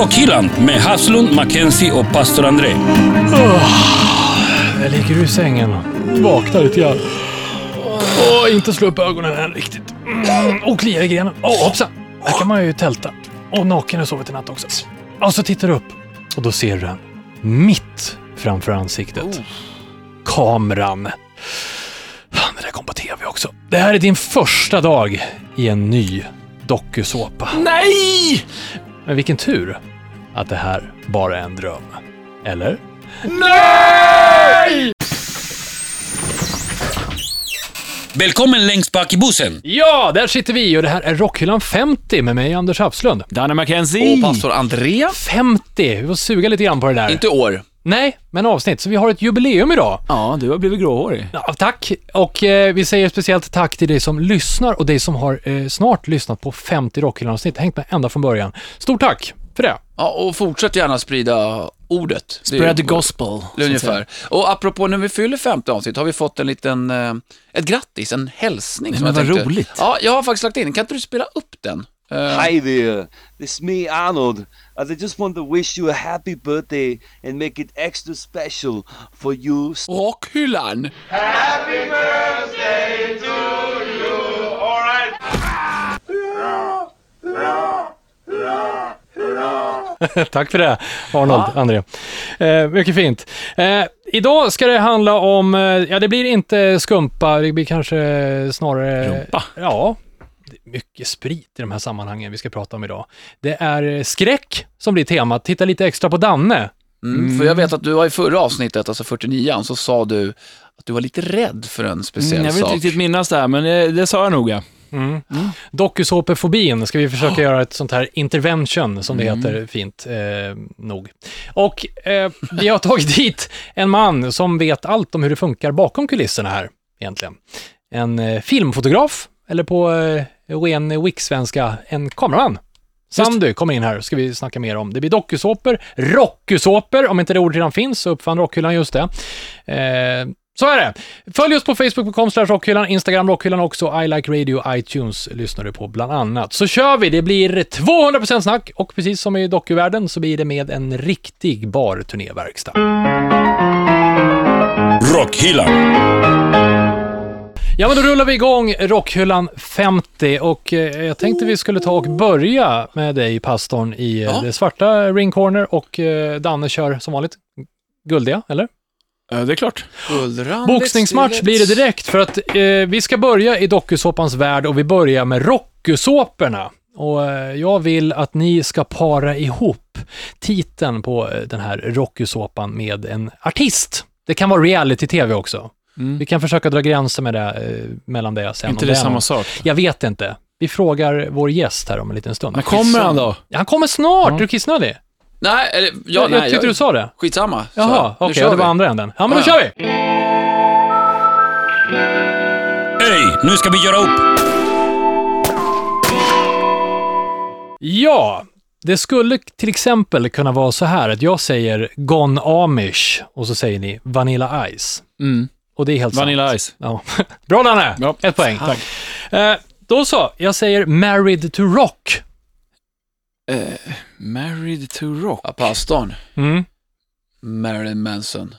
Rockhyllan med Haslund, Mackenzie och pastor André. Jag ligger i sängen. Vaknar lite grann. Och inte slå upp ögonen än riktigt. Mm, och kliar i grenen. Åh, hoppsan! Här kan man ju tälta. Och naken och sovit i natt också. Och så tittar du upp. Och då ser du den. Mitt framför ansiktet. Kameran. Fan, det där kom på tv också. Det här är din första dag i en ny dokusåpa. Nej! Men vilken tur att det här bara är en dröm. Eller? Nej! Välkommen längst bak i bussen. Ja, där sitter vi och det här är Rockhyllan 50 med mig, Anders Hafslund. Danne McKenzie. Och pastor André. 50! Vi får suga lite grann på det där. Inte år. Nej, men avsnitt. Så vi har ett jubileum idag. Ja, du har blivit gråhårig. Ja, tack! Och eh, vi säger speciellt tack till dig som lyssnar och dig som har eh, snart lyssnat på 50 Rockhyllan-avsnitt. Hängt med ända från början. Stort tack för det! Ja, och fortsätt gärna sprida ordet. Det är- Spread the gospel. så att. Ungefär. Och apropå när vi fyller 50 avsnitt har vi fått en liten, eh, ett grattis, en hälsning. Men jag vad tänkte- roligt. Ja, jag har faktiskt lagt in. Kan inte du spela upp den? Eh, Hi there, it's me Arnold. and I just want to wish you a happy birthday and make it extra special for you. Rockhyllan. Tack för det, Arnold, André. Eh, mycket fint. Eh, idag ska det handla om, eh, ja det blir inte skumpa, det blir kanske snarare... Rumpa. Ja, det är mycket sprit i de här sammanhangen vi ska prata om idag. Det är skräck som blir temat. Titta lite extra på Danne. Mm, för jag vet att du var i förra avsnittet, alltså 49 så sa du att du var lite rädd för en speciell Mm, jag vill sak. inte riktigt minnas det här, men det, det sa jag nog ja. Mm. Dokusåpefobin ska vi försöka göra ett sånt här intervention, som det heter fint eh, nog. Och eh, vi har tagit dit en man som vet allt om hur det funkar bakom kulisserna här, egentligen. En eh, filmfotograf, eller på eh, ren Wix-svenska, en kameraman. Sandy kommer in här, ska vi snacka mer om. Det blir dokusåpor, rockusåpor, om inte det ordet redan finns, så uppfann Rockhyllan just det. Eh, så är det. Följ oss på Facebook.com rockhyllan, Instagram rockhyllan också, I like radio, iTunes lyssnar du på bland annat. Så kör vi, det blir 200% snack och precis som i dokuvärlden så blir det med en riktig barturnéverkstad. Rockhyllan. Ja, men då rullar vi igång Rockhyllan 50 och eh, jag tänkte vi skulle ta och börja med dig, pastorn, i eh, Ja. det svarta ring corner och eh, Danne kör som vanligt guldiga, eller? Eh, Det är klart. Boxningsmatch stiligt. blir det direkt för att eh, vi ska börja i dokusåpans värld och vi börjar med rockusåporna. Och eh, jag vill att ni ska para ihop titeln på eh, den här rockusåpan med en artist. Det kan vara reality-tv också. Vi kan försöka dra gränser med det, eh, mellan det sen. inte det är samma sak. Jag vet inte. Vi frågar vår gäst här om en liten stund. Men kommer han då? Han kommer snart, är du kissnödig? Nej, eller, ja, jag nej, jag tyckte du sa det. Skitsamma. Jaha, okej, ja, det vi. var andra änden. Ja, men då Ja, kör vi! Hej, nu ska vi göra upp. Ja, det skulle till exempel kunna vara så här att jag säger Gone Amish och så säger ni Vanilla Ice. Mm. Och det är helt sant. Vanilla Ice. Ja. Bra Danne! Ja. Ett poäng. Tack. Eh, då så, jag säger Married to Rock. Eh, married to Rock. Ja, pastorn. Mm. Marilyn Manson.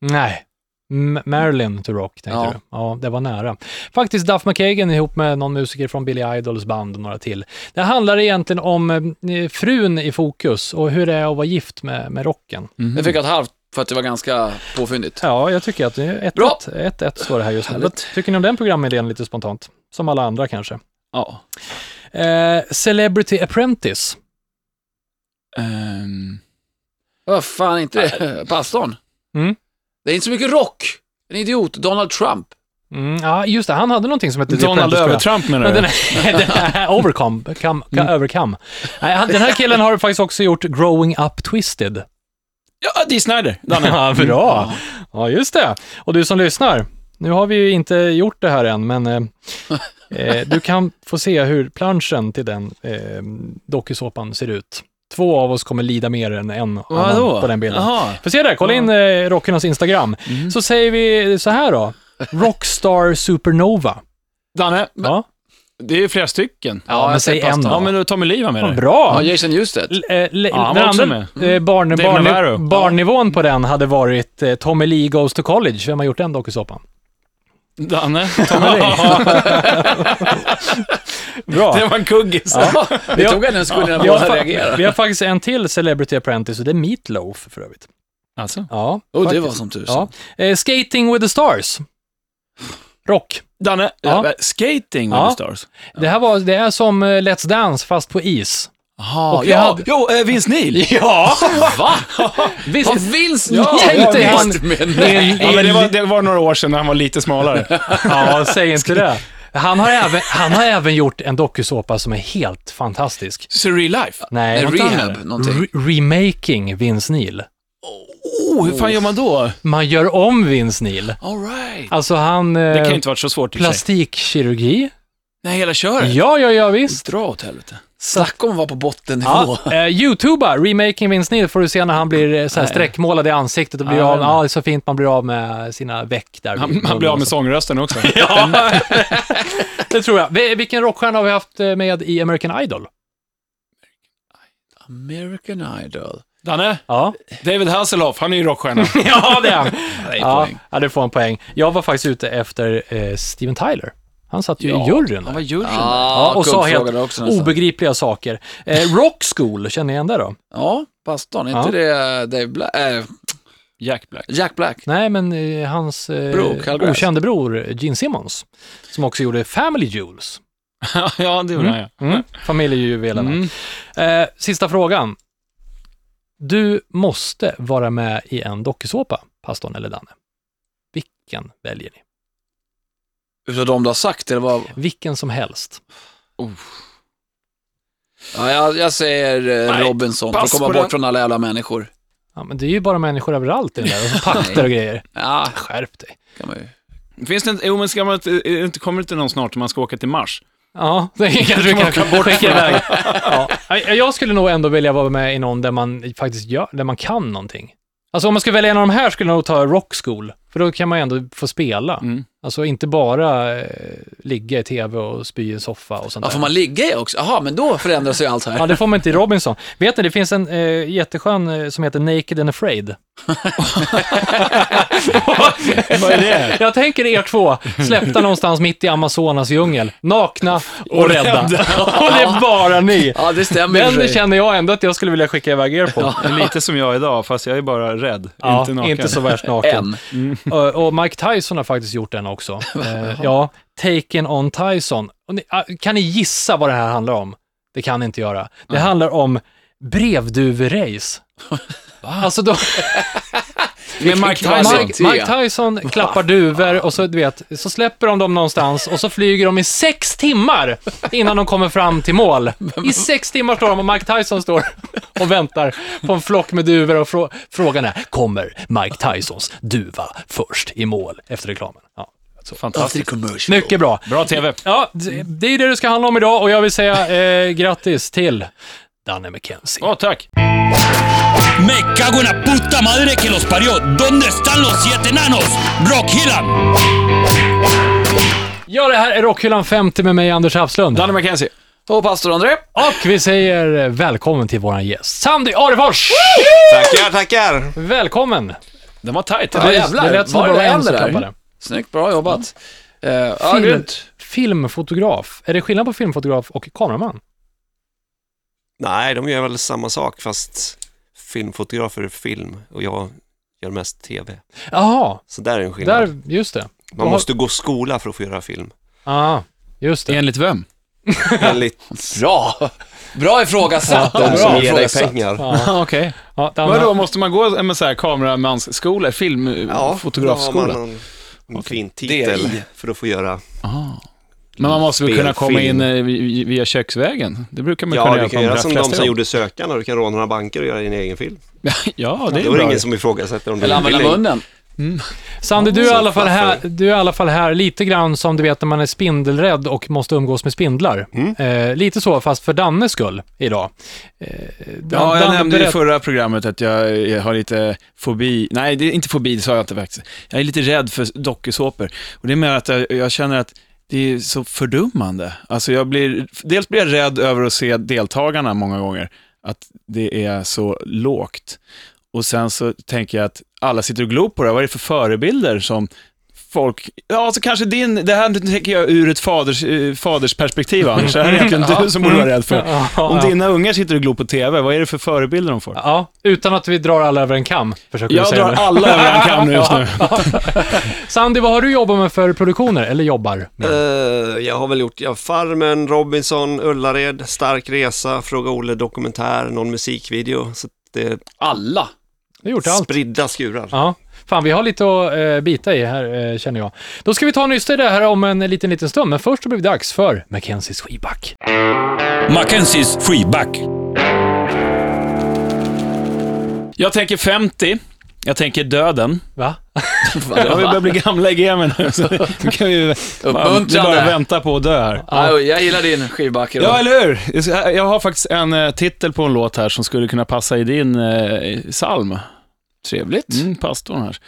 Nej. M- Marilyn to Rock, tänkte Ja. du. Ja, det var nära. Faktiskt Duff McKagan ihop med någon musiker från Billy Idols band och några till. Det handlar egentligen om eh, frun i fokus och hur det är att vara gift med, med rocken. Mhm. Jag fick ett halvt för att det var ganska påfyndigt. Ja, jag tycker att det är ett, Bra. ett, ett, ett står det här just nu. Vad Härligt. tycker ni om den programidén lite spontant? Som alla andra kanske. Ja. Eh, Celebrity Apprentice. Ehm, Vad fan, inte det? Pastorn? Mm. Det är inte så mycket rock. En idiot. Donald Trump. Mm, ja, just det. Han hade någonting som hette Donald. Övertramp menar Men du? den här, den här Overcome, come, Mm. overcome. Den här killen har faktiskt också gjort Growing Up Twisted. Ja, Dee Snider. Danne. Ja, bra. Ja, just det. Och du som lyssnar, nu har vi ju inte gjort det här än, men eh, eh, du kan få se hur planschen till den eh, dokusåpan ser ut. Två av oss kommer lida mer än en annan på den bilden. Jaha. Får se där, kolla in eh, rockernas Instagram. Mm. Så säger vi så här då. Rockstar Supernova. Danne, Ja. Det är flera stycken. Ja, men jag säg säger en pasta. Ja, då. men då Tommy Lee var med Ja, där. Bra! Ja, Jason Newsted. L- eh, le- Ja, han den var också andra, eh, barn, Dave barn, Navarro. barnnivån på den hade varit eh, Tommy Lee Goes to College. Vem har gjort den dokusåpan? Danne. Tommy Lee. Bra. Det var en kuggis. Ja. Det tog en sekund innan båda reagerade. vi har faktiskt en till Celebrity Apprentice och det är Meatloaf för övrigt. Alltså. Ja, Oh, det var som tusan. Ja. Eh, Skating with the Stars. Rock. Danne, Ja. skating with Ja. the stars. Det här var, det är som eh, Let's Dance fast på is. Och vi ja, hade- jo, eh, Vince Neil. Ja! Va? Visst, Vad finns Ja, tänk dig han... men Ja, men det, var, det var några år sedan när han var lite smalare. Ja, säg inte det. Han har, även, han har även gjort en dokusåpa som är helt fantastisk. Surreal Life. Nej, rehab, någonting. Re- remaking Vince Neil. Oh, hur fan gör man då? Man gör om Vince Neil. All right. Alltså han... Det kan Eh, ju inte varit så svårt i plastikkirurgi. Nej, hela köret. Ja, ja, ja, visst. Dra åt helvete. Snacka om att vara på bottennivå. Ja, eh, Youtuba, remaking Vince Neil, får du se när han blir eh, så här Nej. streckmålad i ansiktet och blir Ja, av, ja, det är så fint man blir av med sina veck där. Han, han blir av med sångrösten också. Ja, det tror jag. Vi- Vilken rockstjärna har vi haft eh, med i American Idol? American Idol. Danne, Ja, David Hasselhoff, han är ju rockstjärna. ja det är han. Ja, det får en poäng. Jag var faktiskt ute efter eh, Steven Tyler. Han satt ju i Ja, juryn. Han var juryn. Ja, och sa helt också. Obegripliga saker. Eh, Rock School, känner ni igen det då? Ja, pastorn. Är Ja. inte det Dave Black? Äh, Jack Black. Jack Black? Nej, men eh, hans eh, Bror, okände bror Gene Simmons, som också gjorde Family Jewels. ja, det gjorde han ja. Mm. Familjejuvelerna. Mm. Eh, sista frågan. Du måste vara med i en dokusåpa, pastorn eller Danne. Vilken väljer ni? Utav de du har sagt, eller vad? Vilken som helst. Ja, jag, jag säger eh, Nej, Robinson, för att pass komma på bort den. från alla jävla människor. Ja, men det är ju bara människor överallt i den där, och så pakter och grejer. Ja, Skärp dig. kan man ju. Finns det inte, jo men ska man inte, är det inte, kommer det inte någon snart om man ska åka till Mars? Ja, det kanske du kan skicka iväg. Ja. Ja, Jag skulle nog ändå vilja vara med i någon där man faktiskt gör, där man kan någonting. Alltså om man skulle välja en av de här skulle jag nog ta Rock School, för då kan man ju ändå få spela. Mm. Alltså inte bara eh, ligga i tv och spy i en soffa och sånt Ja, där. får man ligga i också? Jaha, men då förändras ju allt här. Ja, det får man inte i Robinson. Vet ni, det finns en eh, jätteskön eh, som heter Naked and Afraid. Vad är det? Jag tänker er två, släppta någonstans mitt i Amazonas djungel, nakna och rädda. och det är bara ni. Ja, det stämmer i och för Den sig. känner jag ändå att jag skulle vilja skicka iväg er på. Det är lite som jag idag, fast jag är bara rädd. Ja, inte naken. inte så värst naken. En. Och, och Mike Tyson har faktiskt gjort den också. Eh, ja, Taken on Tyson. Ni, ah, kan ni gissa vad det här handlar om? Det kan ni inte göra. Det handlar om brevduverace. Alltså då, Med Mike Tyson. Mike, Mike Tyson klappar duvor och så, du vet, så släpper de dem någonstans och så flyger de i sex timmar innan de kommer fram till mål. I sex timmar står de och Mike Tyson står och väntar på en flock med duvor och frå frågan är, kommer Mike Tysons duva först i mål efter reklamen? Ja, After Fantastiskt. mycket bra. Bra TV. Ja, det det är det det ska handla om idag och jag vill säga eh, grattis till Danne McKenzie. Åh, tack. Me cago en la puta madre que los parió. ¿Dónde están los siete enanos? Rockhyllan. Ja, det här är Rockhyllan 50 med mig, Anders Hafslund. Danne McKenzie. Och pastor André. Och vi säger välkommen till våran gäst, Sandy Arefors! Tackar, tackar. Välkommen! Den var tajt. Ja, jävlar. det lät som Var det en som klappade. Snyggt, bra jobbat. Eh, ja, Film. grymt. Filmfotograf. Är det skillnad på filmfotograf och kameraman? Nej, de gör väl samma sak fast filmfotografer är film och jag gör mest tv. Jaha, Så där är en skillnad. där, just det. Man måste gå skola för att få göra film. Ja, just det. Enligt vem? Enligt Bra. Bra ifrågasatt. de som ger dig pengar. Ja, Okej. ja, Vadå, måste man gå en så här kameramansskola, Ja, filmfotografskola? har man en, en fin titel i. för att få göra. Men man måste väl kunna komma in eh, vi- via köksvägen? Det brukar man Ja, kunna du göra kan på göra de som de som gjorde Sökarna, du kan råna några banker och göra din egen film. Ja, det är är det bra. ingen som ifrågasätter om du Eller använda munnen. Sandy, du är, i alla fall här, du är i alla fall här lite grann som du vet när man är spindelrädd och måste umgås med spindlar. Mm. Eh, lite så, fast för Dannes skull idag. Eh, Dan- Ja, jag Dan- nämnde i förra programmet att jag, jag har lite fobi. Nej, det är inte fobi, det sa jag inte faktiskt. Jag är lite rädd för dokusåpor. Och det är med att jag, jag känner att det är så fördummande. Alltså jag blir, dels blir jag rädd över att se deltagarna många gånger, att det är så lågt. Och sen så tänker jag att alla sitter och glor på det. Vad är det för förebilder som folk... Ja, så kanske din... Det här tänker jag ur ett faders, eh, fadersperspektiv, Anders. Det här är egentligen du som borde vara rädd för. Om dina ungar sitter och glor på TV, vad är det för förebilder de får? Ja, utan att vi drar alla över en kam, försöker Jag du säga drar nu. alla över en kam nu just nu. Sandy, vad har du jobbat med för produktioner? Eller jobbar? med? Eh, jag har väl gjort ja, Farmen, Robinson, Ullared, Stark Resa, Fråga Olle dokumentär, någon musikvideo. Så det är Alla. Du har gjort allt. spridda skurar. Ja. Fan, vi har lite att eh, bita i här, eh, känner jag. Då ska vi ta en nysta i det här om en liten, liten stund, men först har det blivit dags för Mackenzies skivback. Mackenzies freeback. Jag tänker 50. Jag tänker döden. Va? Ja, vi börjar bli gamla i gamen nu, så nu kan vi bara, vi bara vänta på att dö här. Ja. jag gillar din skivback idag. Ja, eller hur? Jag har faktiskt en eh, titel på en låt här som skulle kunna passa i din eh, psalm. Trevligt. Mm, pastorn här.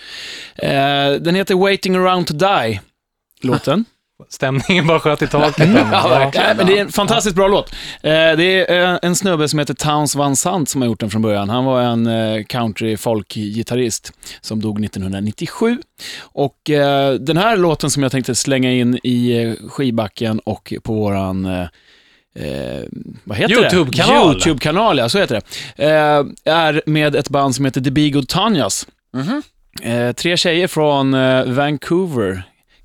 Eh, den heter Waiting around to die, låten. Stämningen bara sköt i taket. Ja, verkligen. Nej, men det är en fantastiskt bra låt. Eh, det är eh, en snubbe som heter Towns Van Sant som har gjort den från början. Han var en eh, country folk-gitarrist som dog 1997. Och den här låten som jag tänkte slänga in i skivbacken och på våran eh, vad heter YouTube-kanal. det? YouTube-kanal, ja, så heter det. Eh, är med ett band som heter The Good Tanjas. Mhm. Eh, tre tjejer från Vancouver,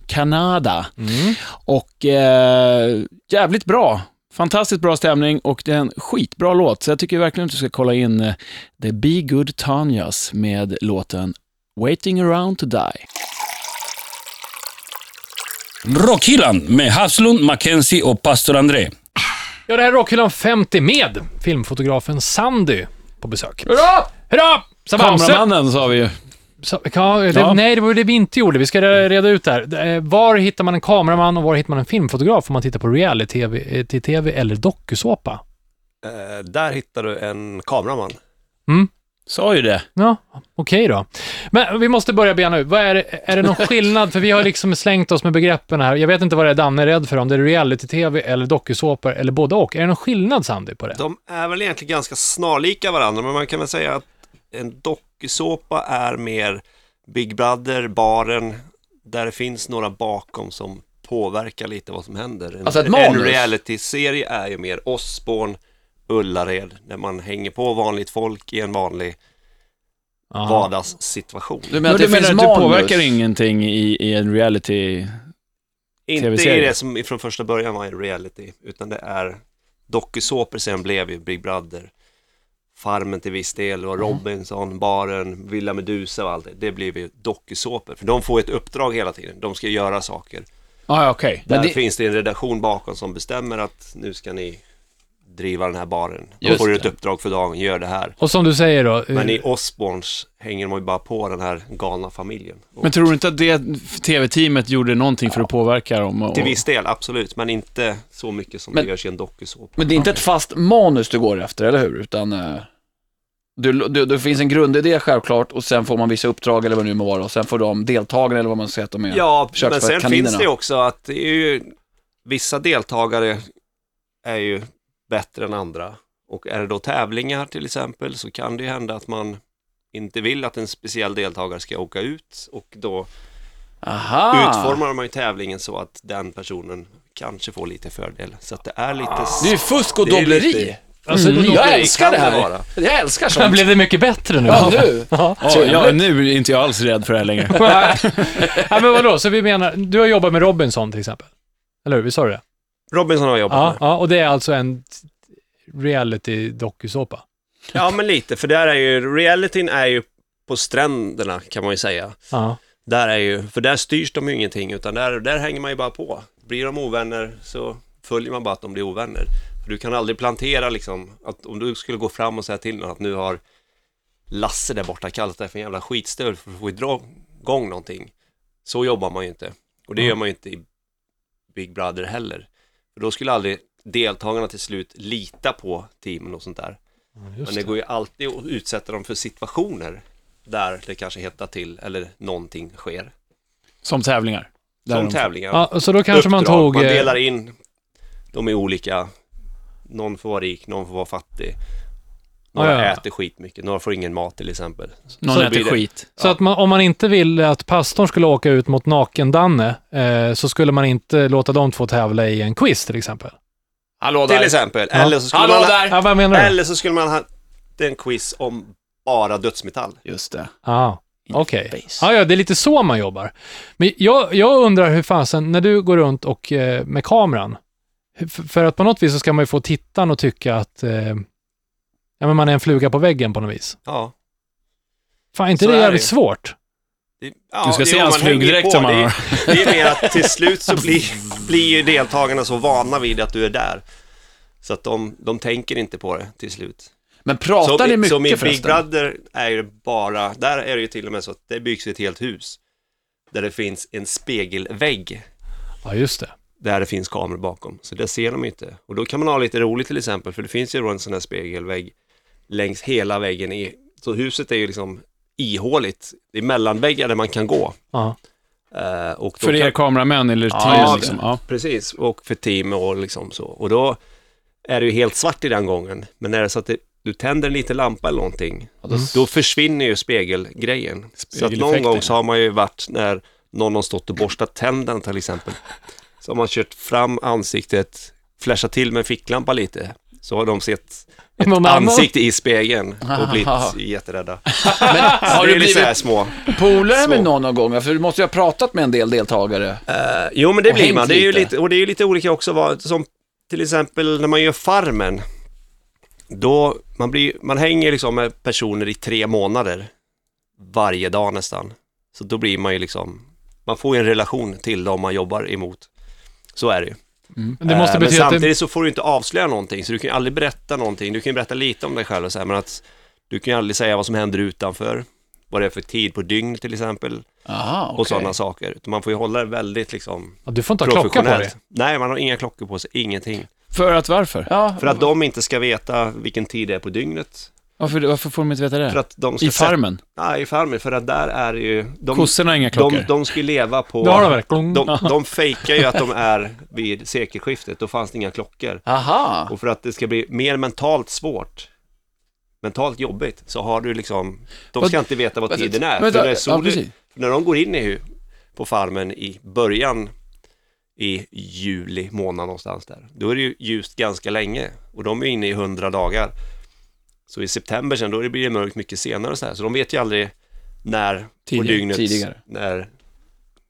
Kanada. Mm. Och eh, jävligt bra. Fantastiskt bra stämning och det är en skitbra låt. Så jag tycker verkligen att du ska kolla in eh, The Be Good Tanjas med låten Waiting around to die. Rockhyllan med Haslund, Mackenzie och pastor André. Ja, det här är Rockhyllan 50 med filmfotografen Sandy på besök. Hurra! Hurra! Kameramannen sa vi ju. Så, ja, det, Ja. Nej, det var det vi inte gjorde. Vi ska reda ut det här. Eh, Var hittar man en kameraman och var hittar man en filmfotograf om man tittar på reality-tv till TV eller dokusåpa? Eh, där hittar du en kameraman. Sa ju det. Ja, okej då. Men vi måste börja bena ut. Vad är, det, är det någon skillnad? För vi har liksom slängt oss med begreppen här. Jag vet inte vad det är Danne är rädd för, om det är reality-tv eller dokusåpor eller både och. Är det någon skillnad, Sandy, på det? De är väl egentligen ganska snarlika varandra, men man kan väl säga att en dokusåpa är mer Big Brother, baren, där det finns några bakom som påverkar lite vad som händer. En, Alltså ett en manus. reality-serie är ju mer Osborn, Ullared, där man hänger på vanligt folk i en vanlig Ja. vardagssituation. Du menar Men att du det menar finns att du påverkar ingenting i, i en reality... Inte i det som från första början var en reality, utan det är dokusåpor sen blev ju Big Brother. Farmen till viss del och Robinson, Baren, Villa Medusa och allt det. Det blir ju dokusåpor. För de får ett uppdrag hela tiden. De ska göra saker. Ah, okej. Där det- finns det en redaktion bakom som bestämmer att nu ska ni driva den här baren. Då får du ett uppdrag för dagen, gör det här. Och som du säger då, eh, Men i Osborns hänger man ju bara på den här galna familjen. Men tror du inte att det tv-teamet gjorde någonting för att påverka dem? Och, till viss del, absolut. Men inte så mycket som Men- det görs i en dokusåpa. Men det är inte ett fast manus du går efter, eller hur? Utan eh, du, du, det finns en grundidé självklart och sen får man vissa uppdrag eller vad det nu må vara och sen får de deltagare eller vad man säga att de är. Ja, men sen kaninerna. finns det också att det är ju, vissa deltagare är ju bättre än andra. Och är det då tävlingar till exempel så kan det ju hända att man inte vill att en speciell deltagare ska åka ut och då Aha! utformar man ju tävlingen så att den personen kanske får lite fördel. Så att det är lite... Det är fusk och dobbleri. Alltså, Mm, jag älskar det här. vara. Jag älskar sånt. blev det mycket bättre nu? Ja, nu. Ja. Ja, nu är inte jag alls rädd för det här längre. ja, men vadå, så vi menar, du har jobbat med Robinson till exempel? Eller hur? Vi sa det? Robinson har jobbat Ja, med. ja, och det är alltså en reality-dokusåpa? Ja, men lite. För där är ju, realityn är ju på stränderna kan man ju säga. Ja. Där är ju, för där styrs de ju ingenting, utan där, där hänger man ju bara på. Blir de ovänner så följer man bara att de blir ovänner. För du kan aldrig plantera liksom, att om du skulle gå fram och säga till någon att nu har Lasse där borta kallat dig för en jävla skitstövel för att få dra igång någonting. Så jobbar man ju inte. Och det Mm. gör man ju inte i Big Brother heller. För då skulle aldrig deltagarna till slut lita på teamen och sånt där. Men Just det det. går ju alltid att utsätta dem för situationer där det kanske hettar till eller någonting sker. Som tävlingar. Som de- tävlingar. Ja, så då kanske man Uppdrag. tog... Man eh, delar in dem i olika. Någon får vara rik, någon får vara fattig. Några Ja, ja. äter skitmycket, några får ingen mat till exempel. Någon Så äter skit. Så att man, om man inte ville att pastorn skulle åka ut mot naken-Danne, eh, så skulle man inte låta de två tävla i en quiz till exempel. Hallå Till där. exempel. Ja. Eller, så skulle Hallå man, där. Ja, vad menar du? eller så skulle man ha en quiz om bara dödsmetall. Just det. Ja, In okej. face. Ja, ja, det är lite så man jobbar. Men jag, jag undrar hur fasen, när du går runt och eh, med kameran, hur- f- för att på något vis så ska man ju få tittaren att tycka att eh, ja, men man är en fluga på väggen på något vis. Ja. Fan, inte Så det är jävligt det. svårt? Det, ja, Du ska det- se hans flugdräkt som han det, har. det är mer att till slut så blir, blir ju deltagarna så vana vid att du är där. Så att de, de tänker inte på det till slut. Men pratar så, ni mycket så min Big förresten? Brother är ju bara, där är det ju till och med så att det byggs ett helt hus. Där det finns en spegelvägg. Ja, just det. Där det finns kameror bakom. Så det ser de inte. Och då kan man ha lite roligt till exempel. För det finns ju då en sån här spegelvägg längs hela väggen. I, så huset är ju liksom ihåligt. Det är mellanväggar där man kan gå. Ja. Och då För er kan, kameramän eller team Ja, liksom. Ja. Precis, och för team och liksom så. Och då är det ju helt svart i den gången. Men är det så att det, du tänder en liten lampa eller någonting, då försvinner ju spegelgrejen. Så att någon gång så har man ju varit när någon har stått och borstat tänderna till exempel. Så har man kört fram ansiktet, flashat till med ficklampa lite. Så har de sett ett Någon ansikte i spegeln och blivit jätterädda. Men har det du är lite så här blivit små. polare med små. någon någon gång? För du måste ju ha pratat med en del deltagare. Eh, jo, men det Och blir hängt man. Det är ju lite. lite, och det är ju lite olika också vad, som till exempel när man gör Farmen. Då, man, blir, man hänger liksom med personer i tre månader. Varje dag nästan. Så då blir man ju liksom, man får ju en relation till dem man jobbar emot. Så är det ju. Men det måste Eh, men det, samtidigt så får du inte avslöja någonting, så du kan ju aldrig berätta någonting. Du kan ju berätta lite om dig själv och så här, men att du kan ju aldrig säga vad som händer utanför. Vad det är för tid på dygnet till exempel. Aha, Och okej. sådana saker. Man får ju hålla det väldigt liksom ja, du får inte ha klocka på dig. Nej, man har inga klockor på sig, ingenting. För att varför? Ja, För att de inte ska veta vilken tid det är på dygnet. Varför, varför får de inte veta det? För att de ska I farmen? Sätta, nej, i farmen. För att där är ju... De, Kossorna har inga klockor? de, de ska ju leva på... Har verkligen. de, de fejkar ju att de är vid sekelskiftet, då fanns det inga klockor. Aha. Och för att det ska bli mer mentalt svårt, mentalt jobbigt, så har du liksom... De ska Vad- inte veta vad tiden är. vänta, för när, ja, solen, precis. för när de går in i, på farmen i början i juli månad någonstans där, då är det ju ljust ganska länge och de är inne i hundra dagar. Så i september sen, då blir det mörkt mycket senare och så här, så de vet ju aldrig när på Tidigare, dygnet, tidigare. när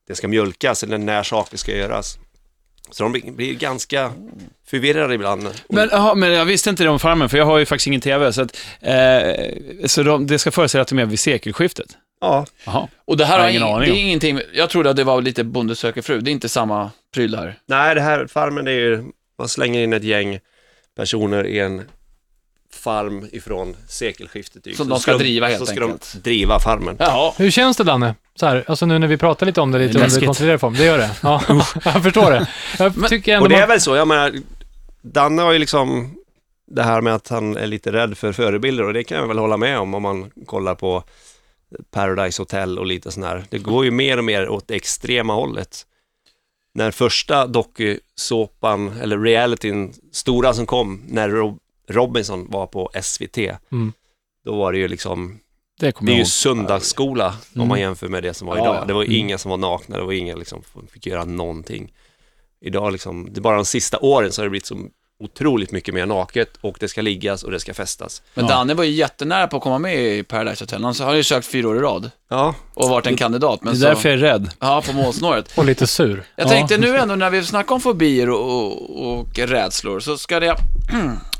det ska mjölkas eller när saker ska göras. Så de blir, ganska förvirrade ibland. Men, aha, men jag visste inte det om farmen, för jag har ju faktiskt ingen TV. Så, att, eh, så de, det ska föreställa att de är vid sekelskiftet? ja, Jaha. Och det här Jag har ingen ing- aning det är ingenting, jag trodde att det var lite Bonde söker fru, det är inte samma pryl där. nej det här farmen det är ju, man slänger in ett gäng personer i en farm ifrån sekelskiftet. Som Så de ska driva helt så ska enkelt. de driva farmen. Jaha. Hur känns det Danne? Så här, alltså nu när vi pratar lite om det lite under kontrollerad form. Det gör det? Ja, jag förstår det. Jag tycker ändå Och det är man, väl så, jag menar, Danne har ju liksom det här med att han är lite rädd för förebilder och det kan jag väl hålla med om om man kollar på Paradise Hotel och lite sån här. Det går ju mer och mer åt det extrema hållet. När första dokusåpan, eller realityn, stora som kom, när Rob Robinson var på SVT, Mm. då var det ju liksom, Det det är ju söndagsskola om Mm. man jämför med det som var Ja, idag. Det var Mm. inga som var nakna, det var inga liksom, som fick göra någonting. Idag liksom, det är bara de sista åren så har det blivit så otroligt mycket mer naket och det ska liggas och det ska festas. Men Ja. Danne var ju jättenära på att komma med i Paradise Hotel. Han har ju sökt fyra år i rad Ja, och varit en kandidat. Det Men är så, därför jag är rädd. Ja, på målsnöret. och lite sur. Jag Ja. tänkte nu ändå när vi snackar om fobier och, och, och rädslor så ska det...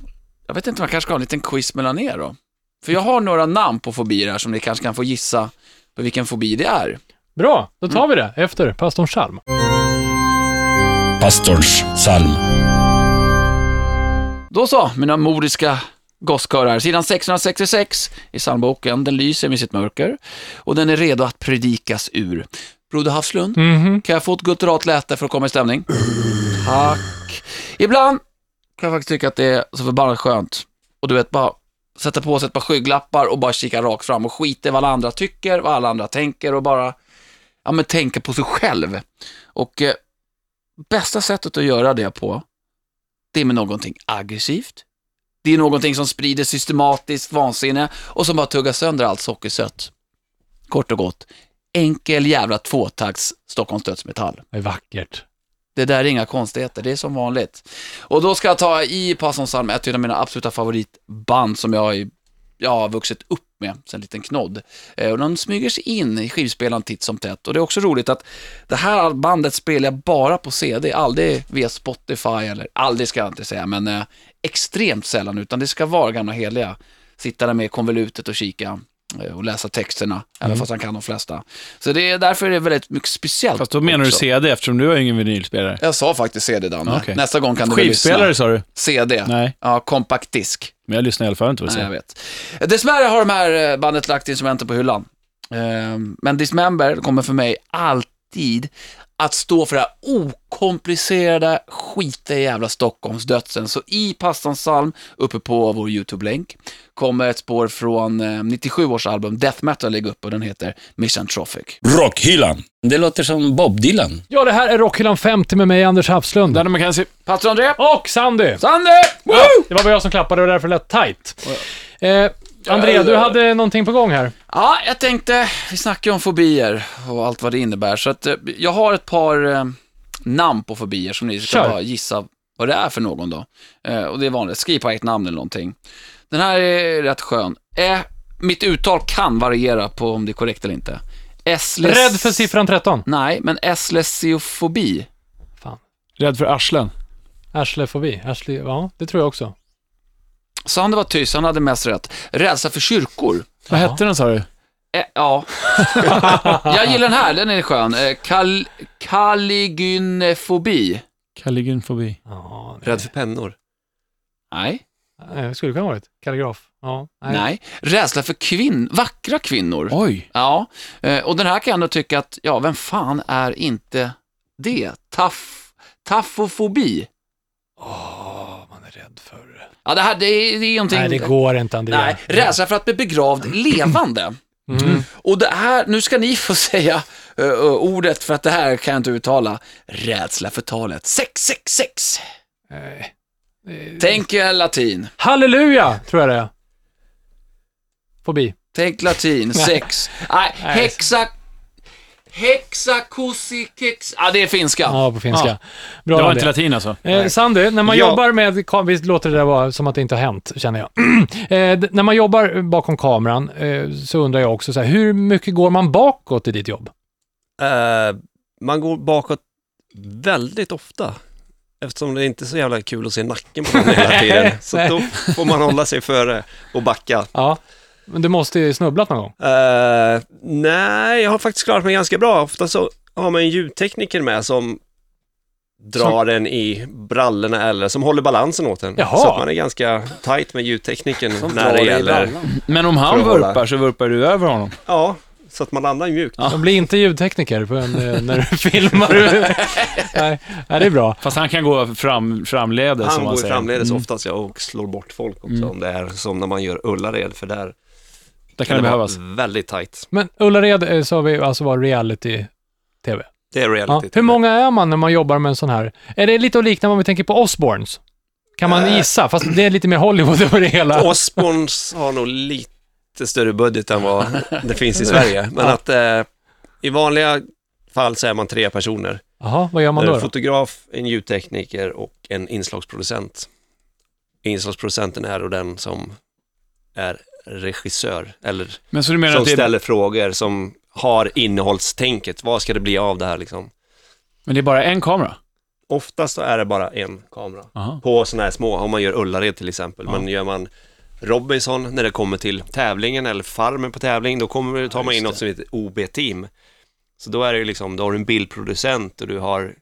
Jag vet inte, man kanske ska ha en liten quiz mellan er då. För jag har några namn på fobier här som ni kanske kan få gissa på vilken fobi det är. Bra, då tar vi det efter pastorns psalm. Pastorns psalm. Då så, mina moriska gosskörar. Sidan 666 i psalmboken, den lyser med sitt mörker och den är redo att predikas ur. Broder Havslund, Mhm. kan jag få ett gutturat läte för att komma i stämning? Tack. Ibland kan jag faktiskt tycka att det är så förbannat skönt. Och du vet, bara sätta på sig ett par skygglappar och bara kika rakt fram och skita i vad alla andra tycker, vad alla andra tänker och bara, ja, men tänka på sig själv. Och eh, bästa sättet att göra det på, det är med någonting aggressivt. Det är någonting som sprider systematiskt vansinne och som bara tuggar sönder allt sockersött. Kort och gott, enkel jävla tvåtakts Stockholms dödsmetall. Det är vackert. Det där är inga konstigheter, det är som vanligt. Och då ska jag ta i Passon Salm, ett av mina absoluta favoritband som jag, har- jag har vuxit upp med sen liten knodd. Eh, och de smyger sig in i skivspelaren titt som tätt. Och det är också roligt att det här bandet spelar jag bara på CD, aldrig via Spotify eller aldrig ska jag inte säga, men eh, extremt sällan, utan det ska vara gamla heliga. Sitta där med konvolutet och kika och läsa texterna, även fast han kan de flesta. Så det är därför är det väldigt mycket speciellt. Fast då menar du också. CD eftersom du har ingen vinylspelare. Jag sa faktiskt CD, Danne. Okej. Nästa gång kan du väl Skivspelare lyssna. sa du? CD. Nej, Ja, compact disk. men jag lyssnar i alla fall inte vad du Nej, jag vet. Dessvärre har de här eh, bandet lagt instrumenten på hyllan. Ehm, Men Dismember kommer för mig alltid att stå för det här okomplicerade, skitiga jävla Stockholmsdödsen. Så i Pastans psalm, uppe på vår YouTube-länk, kommer ett spår från eh, 97 års album Death Metal ligga upp och den heter Misanthropic. Rockhyllan. Det låter som Bob Dylan. Ja, det här är Rockhyllan 50 med mig, Anders Hafslund. Danne McKenzie. Pastor André! Och Sandy! Sandy! Ja, det var bara jag som klappade och därför lät tight. Eh, André, du hade någonting på gång här. Ja, jag tänkte, vi snackar ju om fobier och allt vad det innebär, så att eh, jag har ett par eh, namn på fobier som ni ska Kör. bara gissa vad det är för någon då. Eh, och det är vanligt, skriv på ett namn eller någonting. Den här är rätt skön. Eh, mitt uttal kan variera på om det är korrekt eller inte. Esles... Rädd för siffran 13. Nej, men eslesiofobi. Fan. Rädd för arslen. Ashlefobi. Ashley, ja, det tror jag också. Sander var tyst, han hade mest rätt. Rädsla för kyrkor. Vad Ja. hette den sa du? Eh, ja. jag gillar den här, den är skön. Eh, kal Kaligynefobi. Caligynfobi. Ja, nej. Rädd för pennor. Nej. Nej, skulle kunna ha varit. Kalligraf. Ja, Nej. Rädsla för kvinn vackra kvinnor. Oj. Ja, eh, och den här kan jag ändå tycka att, ja, vem fan är inte det? Taff, taffofobi. Åh, man är rädd för... Ja, det här, det är, det är någonting... Nej, det går inte, André. Nej, rädsla för att bli begravd levande. Mm. Och det här, nu ska ni få säga uh, ordet för att det här kan jag inte uttala. Rädsla för talet 666. Nej. Tänk latin. Halleluja, tror jag det är. Fobi. Tänk latin, sex. Nej, Nej. Hexa... Hexakossikex... Ja, det är finska. Ja, på finska. Ja. Bra, det var inte latin alltså? Eh, Sandy, när man Ja. jobbar med, visst låter det där vara som att det inte har hänt, känner jag. eh, när man jobbar bakom kameran eh, så undrar jag också så här, hur mycket går man bakåt i ditt jobb? Eh, man går bakåt väldigt ofta. Eftersom det inte är så jävla kul att se nacken på någon hela tiden. Så då får man hålla sig före och backa. Ja, men du måste ju snubblat någon gång. Eh, nej, jag har faktiskt klarat mig ganska bra. Ofta så har man en ljudtekniker med som drar en i brallorna eller som håller balansen åt en. Jaha. Så att man är ganska tight med ljudteknikern när det gäller... Men om han vurpar så vurpar du över honom. Ja, så att man landar mjukt. De blir inte ljudtekniker på en, eh, när du filmar. nej, nej, det är bra. Fast han kan gå fram, framledes Han som man går ju säger. framledes Mm. oftast ja, och slår bort folk också Mm. om det är som när man gör Ullared, för där Där kan det behövas. väldigt tight. Men Ullared eh, sa vi alltså var reality-tv. Det är Ja. reality. Hur många är man när man jobbar med en sån här? Är det lite att likna om vi tänker på Osborns? Kan man Äh. gissa? Fast det är lite mer Hollywood över det hela. Osborns har nog lite större budget än vad det finns i Sverige. Men Ja. att eh, i vanliga fall så är man tre personer. Jaha, vad gör man Det då? en då? fotograf, en ljudtekniker och en inslagsproducent. Inslagsproducenten är då den som är regissör, eller Men så du menar som att det ställer frågor, som har innehållstänket. Vad ska det bli av det här liksom? men det är bara en kamera? Oftast så är det bara en kamera. Aha. På sådana här små, om man gör Ullared till exempel. Ja. Men gör man Robinson när det kommer till tävlingen eller Farmen på tävling, då kommer, tar man in något som heter OB-team. Så då är det ju liksom, då har du en bildproducent och du har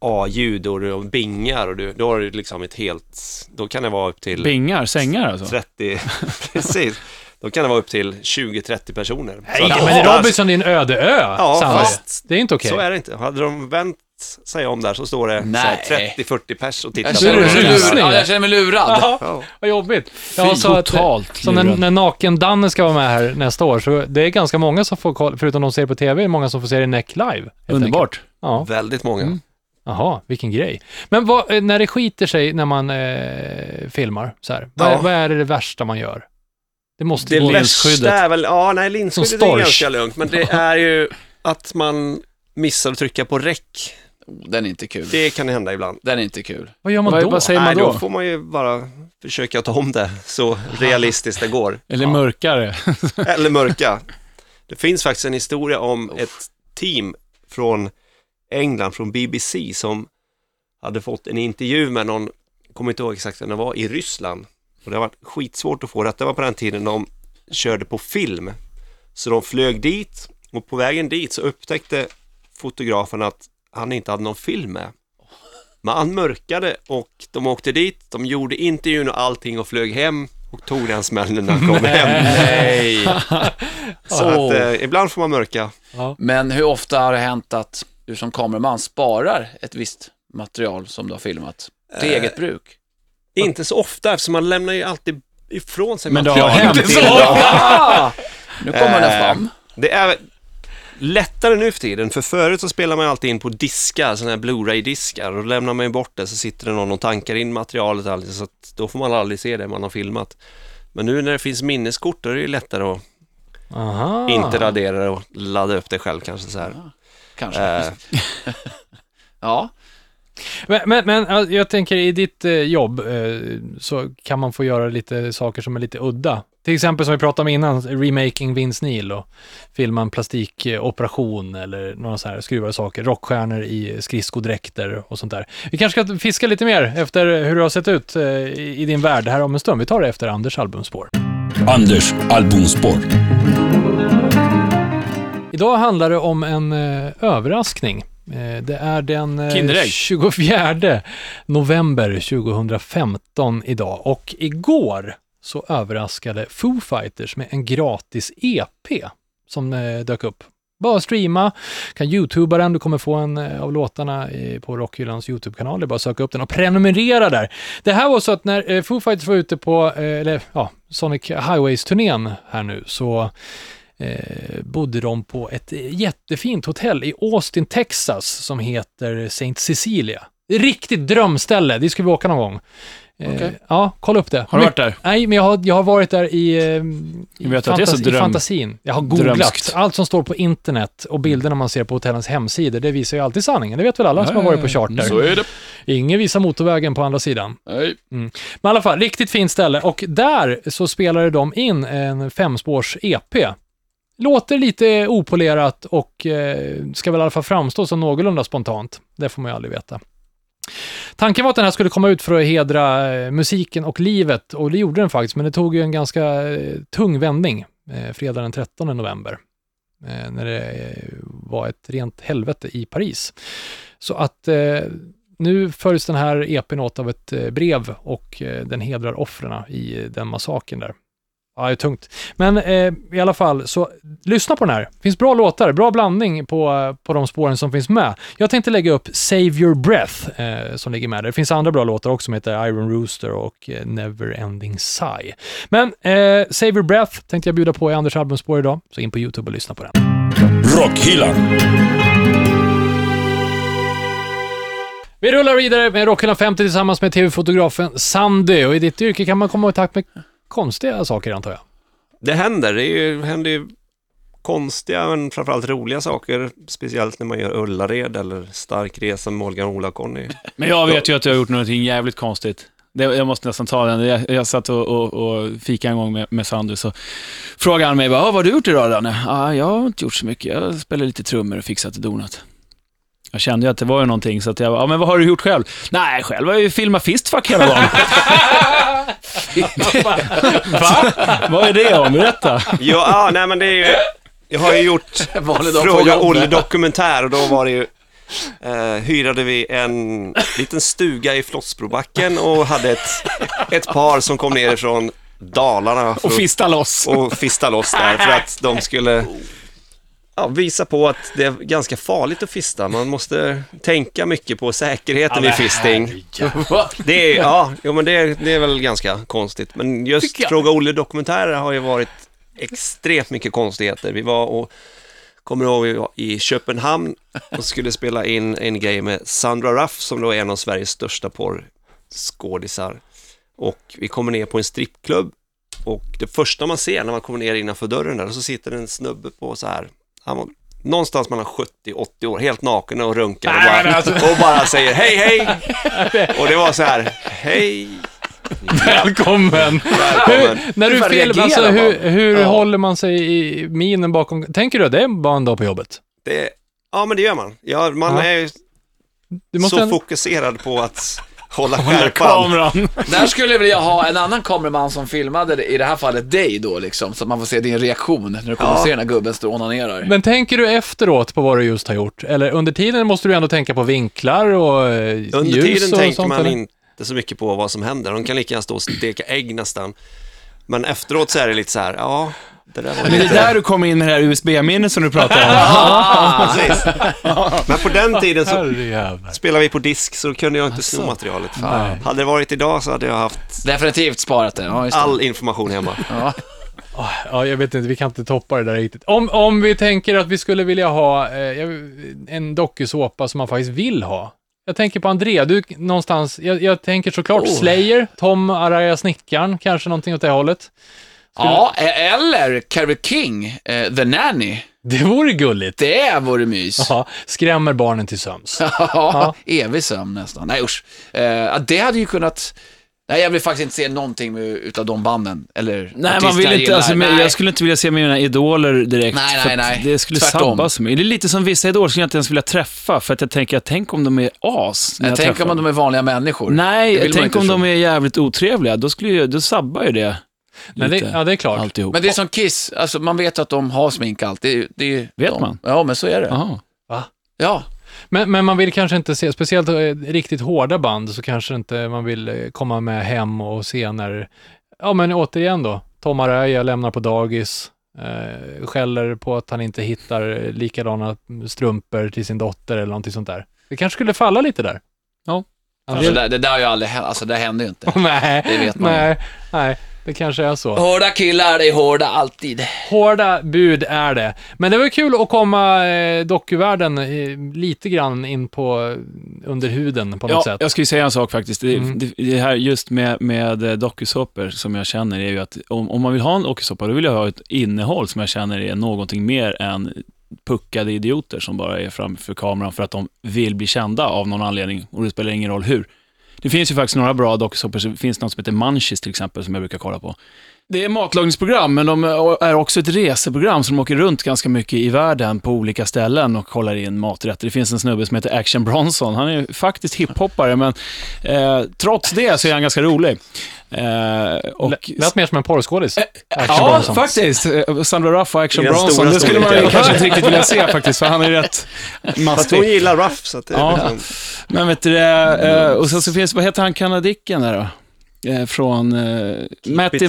A-ljud och du bingar och du, då har du liksom ett helt, då kan det vara upp till Bingar, sängar alltså? 30, precis. Då kan det vara upp till 20-30 personer. Nej, att men oftast- Robinson är en öde ö, Ja, Sandra. fast Det är inte okej. så är det inte. Hade de vänt säga om där så står det så Nej. här 30-40 pers och tittar Jag på det Ja, jag känner mig lurad. Ja, vad jobbigt. Ja, så att, totalt så när, när Naken-Danne ska vara med här nästa år, så det är ganska många som får koll, förutom de ser på TV, många som får se det Neck live. Underbart. Ja, Väldigt många. Jaha, vilken grej. Men vad, eh, när det skiter sig när man eh, filmar, så här, vad, Ja. vad är det värsta man gör? Det måste Det gå... linsskyddet. värsta är väl, ja nej linsskyddet är ganska lugnt, men det är ju att man missar att trycka på räck. Oh, Den är inte kul. Det kan hända ibland. Den är inte kul. Vad gör man Vad, då? vad säger man nej, då? då får man ju bara försöka ta om det så realistiskt det går. Eller mörkare. Eller mörka. Det finns faktiskt en historia om ett team från England, från BBC, som hade fått en intervju med någon, kommer inte ihåg exakt vem det var, i Ryssland. Och det har varit skitsvårt att få rätt. Det var på den tiden de körde på film. Så de flög dit och på vägen dit så upptäckte fotografen att han inte hade någon film med. Men han mörkade och de åkte dit, de gjorde intervjun och allting och flög hem och tog den smällen när de kom hem. Nej. Så att eh, ibland får man mörka. Men hur ofta har det hänt att du som kameraman sparar ett visst material som du har filmat till Eh, eget bruk? Inte så ofta eftersom man lämnar ju alltid ifrån sig Men det har material. hänt. Nu kommer den Eh, fram. Det är lättare nu för tiden, för förut så spelar man alltid in på diskar, sådana här Blu-ray-diskar och då lämnar man ju bort det så sitter det någon och tankar in materialet alltid, så att då får man aldrig se det man har filmat. Men nu när det finns minneskort då är det ju lättare att Aha. inte radera och ladda upp det själv kanske så här. Kanske. Eh, Ja. Men, men, men jag tänker i ditt eh, jobb eh, så kan man få göra lite saker som är lite udda. Till exempel som vi pratade om innan, remaking Vince Neil och filma en plastikoperation eller några så här skruvade saker, rockstjärnor i skridskodräkter och sånt där. Vi kanske ska fiska lite mer efter hur det har sett ut eh, i i din värld här om en stund. Vi tar det efter Anders albumspår. Anders albumspår. Idag handlar det om en eh, överraskning. Eh, det är den eh, Kinderägg. 24 november 2015 idag och igår så överraskade Foo Fighters med en gratis EP som eh, dök upp. Bara streama, kan youtuba den, du kommer få en eh, av låtarna i, på Rockhyllans YouTube-kanal, det är bara att söka upp den och prenumerera där. Det här var så att när eh, Foo Fighters var ute på, eh, eller ja, Sonic Highways-turnén här nu, så eh, bodde de på ett jättefint hotell i Austin, Texas som heter St. Cecilia. Riktigt drömställe, dit ska vi åka någon gång. Eh, Okej. Ja, kolla upp det. Har du varit där? Nej, men jag har, jag har varit där i, eh, i, så i fantasin. Jag har googlat. drömskt. Allt som står på internet och bilderna man ser på hotellens hemsidor, det visar ju alltid sanningen. Det vet väl alla som har varit på charter. Så är det. Ingen visar motorvägen på andra sidan. Nej. Men i alla fall, riktigt fint ställe. Och där så spelade de in en femspårs EP. Låter lite opolerat och eh, ska väl i alla fall framstå som någorlunda spontant. Det får man ju aldrig veta. Tanken var att den här skulle komma ut för att hedra eh, musiken och livet och det gjorde den faktiskt, men det tog ju en ganska eh, tung vändning eh, fredag den 13 november. Eh, när det eh, var ett rent helvete i Paris. Så att eh, nu följs den här EPn åt av ett eh, brev och eh, den hedrar offren i den massakern där. Ja, det är tungt. Men eh, i alla fall, så lyssna på den här. Det finns bra låtar, bra blandning på, eh, på de spåren som finns med. Jag tänkte lägga upp Save Your Breath eh, som ligger med där. Det finns andra bra låtar också som heter Iron Rooster och eh, Never Ending Sigh. Men eh, Save Your Breath tänkte jag bjuda på i Anders albumspår idag, så in på YouTube och lyssna på den. Rockhyllan. Vi rullar vidare med Rockhyllan 50 tillsammans med tv-fotografen Sandy och i ditt yrke kan man komma i kontakt med konstiga saker antar jag. Det händer, det är ju, händer ju konstiga men framförallt roliga saker, speciellt när man gör Ullared eller Stark resa med Morgan Ola-Conny. Men jag vet ju att jag har gjort någonting jävligt konstigt. Det, jag måste nästan ta den. Jag, jag satt och, och, och fika en gång med, med Sandy, så frågade han mig bara, "Ah, vad har du gjort idag Danne? Ja, jag har inte gjort så mycket. Jag spelar lite trummor och fixat och donat. Jag kände ju att det var ju någonting, så att jag ja men vad har du gjort själv? Nej, själv har jag ju filmat fistfuck hela dagen. Va? vad är det om? Berätta. Ja, ah, nej men det är ju, jag har ju gjort Fråga jobbet. Olle dokumentär och då var det ju eh, hyrade vi en liten stuga i Flottsbrobacken och hade ett, ett par som kom ner från Dalarna Och fista loss. och fista loss där för att de skulle ja, visa på att det är ganska farligt att fista. Man måste tänka mycket på säkerheten vid fisting. Det är, ja, jo, men det, är, det är väl ganska konstigt. Men just. Fråga Olle-dokumentärer har ju varit extremt mycket konstigheter. Vi var och, kommer ihåg, vi var i Köpenhamn och skulle spela in en grej med Sandra Ruff som då är en av Sveriges största porrskådisar. Och vi kommer ner på en strippklubb och det första man ser när man kommer ner innanför dörren där, så sitter en snubbe på så här, han var någonstans mellan 70 80 år, helt naken och runkar och bara, alltså- och bara säger hej hej. Och det var så här, hej, Välkommen! välkommen. När du Hur filmar, alltså, hur, hur Ja. håller man sig i minen bakom? Tänker du det är bara en dag på jobbet? Det, ja men det gör man. Ja, man Ja. är så en- fokuserad på att hålla skärpan. Där skulle jag vilja ha en annan kameraman som filmade, i det här fallet dig då liksom, så att man får se din reaktion när du kommer Ja. se den här gubben stå och onanerar. Men tänker du efteråt på vad du just har gjort? Eller under tiden måste du ändå tänka på vinklar och eh, Under ljus tiden och tänker sånt, man eller? inte så mycket på vad som händer. De kan lika gärna stå och steka ägg nästan. Men efteråt så är det lite så här, ja, det där var Men det är lite... där du kommer in med det här USB-minnet som du pratar om. Ja, precis. Men på den tiden så Herrejävlar. spelade vi på disk så då kunde jag inte sno materialet. Nej. Hade det varit idag så hade jag haft Definitivt sparat det. Ja, just det. all information hemma. Ja. Ja, jag vet inte, vi kan inte toppa det där riktigt. Om, om vi tänker att vi skulle vilja ha eh, jag- en dokusåpa som man faktiskt vill ha. Jag tänker på André, du någonstans, jag, jag tänker såklart Oh. Slayer, Tom Araya Snickaren, kanske någonting åt det hållet. Ja, e- eller Carrie King, eh, The Nanny. Det vore gulligt. Det vore mys. Ja, skrämmer barnen till sömns. Ja, evig sömn nästan. Nej usch. Eh, det hade ju kunnat... Nej, jag vill faktiskt inte se någonting med, utav de banden. Eller Nej, man vill jag inte, alltså, Nej. jag skulle inte vilja se mina idoler direkt. Nej, nej, nej. Det skulle Tvärtom. sabba så mycket. Det är lite som vissa idoler skulle jag inte ens vilja träffa, för att jag tänker att tänk om de är as när Jag jag tänker träffar om de är vanliga människor. Nej, vill tänk om tro. de är jävligt otrevliga. Då, skulle ju, då sabbar ju det Men det, ja, det är klart. alltihop. Men det är som Kiss, alltså man vet att de har smink alltid. Det, det, Vet de. man? Ja, men så är det. Jaha. Ja. Men, men man vill kanske inte se, speciellt eh, riktigt hårda band, så kanske inte man vill eh, komma med hem och se när, ja men återigen då, Tom Araya lämnar på dagis, eh, skäller på att han inte hittar likadana strumpor till sin dotter eller någonting sånt där. Det kanske skulle falla lite där. Ja. Alltså, det, det där har ju aldrig hänt, alltså det händer ju inte. nej, Det vet man ju. nej, nej, det kanske är så. Hårda killar, är hårda alltid. Hårda bud är det. Men det var kul att komma eh, dokuvärlden eh, lite grann in på eh, under huden på något Ja, sätt. jag ska ju säga en sak faktiskt. Det, Mm. det, det här just med, med eh, dokusåpor som jag känner är ju att om, om man vill ha en dokusåpa, då vill jag ha ett innehåll som jag känner är någonting mer än puckade idioter som bara är framför kameran för att de vill bli kända av någon anledning och det spelar ingen roll hur. Det finns ju faktiskt några bra dokusåpor, det finns något som heter Munchies till exempel som jag brukar kolla på. Det är matlagningsprogram, men de är också ett reseprogram som åker runt ganska mycket i världen på olika ställen och kollar in maträtter. Det finns en snubbe som heter Action Bronson. Han är faktiskt hiphoppare, men eh, trots det så är han ganska rolig. Eh, och, Lät- mer som en porrskådis. Action Ja, Bronson. faktiskt. Eh, Sandra Ruff och Action är Bronson. Det skulle man ju kanske inte riktigt vilja se faktiskt, för han är rätt Fast hon mastig. gillar Ruff, så att det Ja. liksom, Men vet du det, eh, och sen så finns, vad heter han kanadicken där då? Eh, från eh, Matty.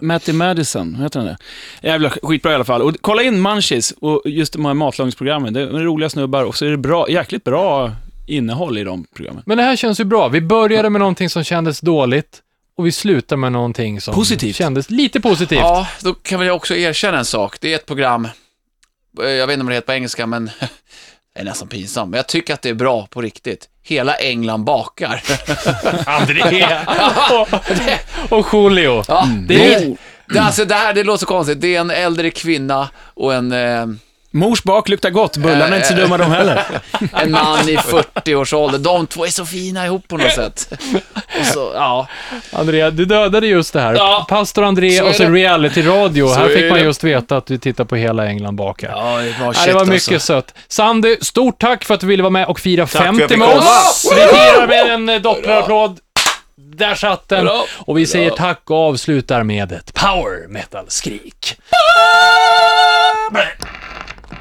Matty Madison, heter han det? Jävla skitbra i alla fall. Och kolla in Munchies och just de här matlagningsprogrammen. Det är roliga snubbar och så är det bra, jäkligt bra innehåll i de programmen. Men det här känns ju bra. Vi började med någonting som kändes dåligt och vi slutar med någonting som Positivt. kändes lite positivt. Ja, då kan väl jag också erkänna en sak. Det är ett program, eh, jag vet inte om det heter på engelska, men är nästan pinsamt. Men jag tycker att det är bra på riktigt. Hela England bakar. André och, och Julio. Ja, Det det, är- är, det, alltså, det här det låter konstigt. Det är en äldre kvinna och en, eh, Mors bak luktar gott, bullarna är inte så dumma de heller. en man i 40-årsåldern. De två är så fina ihop på något sätt. Och så, ja. André, du dödade just det här. Ja. Pastor André Så och så reality-radio. Här är fick man det. just veta att du tittar på hela England bakar. Ja, det var, shit, det var mycket alltså. sött. Sandy, stort tack för att du ville vara med och fira jag 50 fick med oss. Vi firar med en eh, dopplerapplåd. Där satt den. Bra. Och vi säger tack och avslutar med ett power metal-skrik.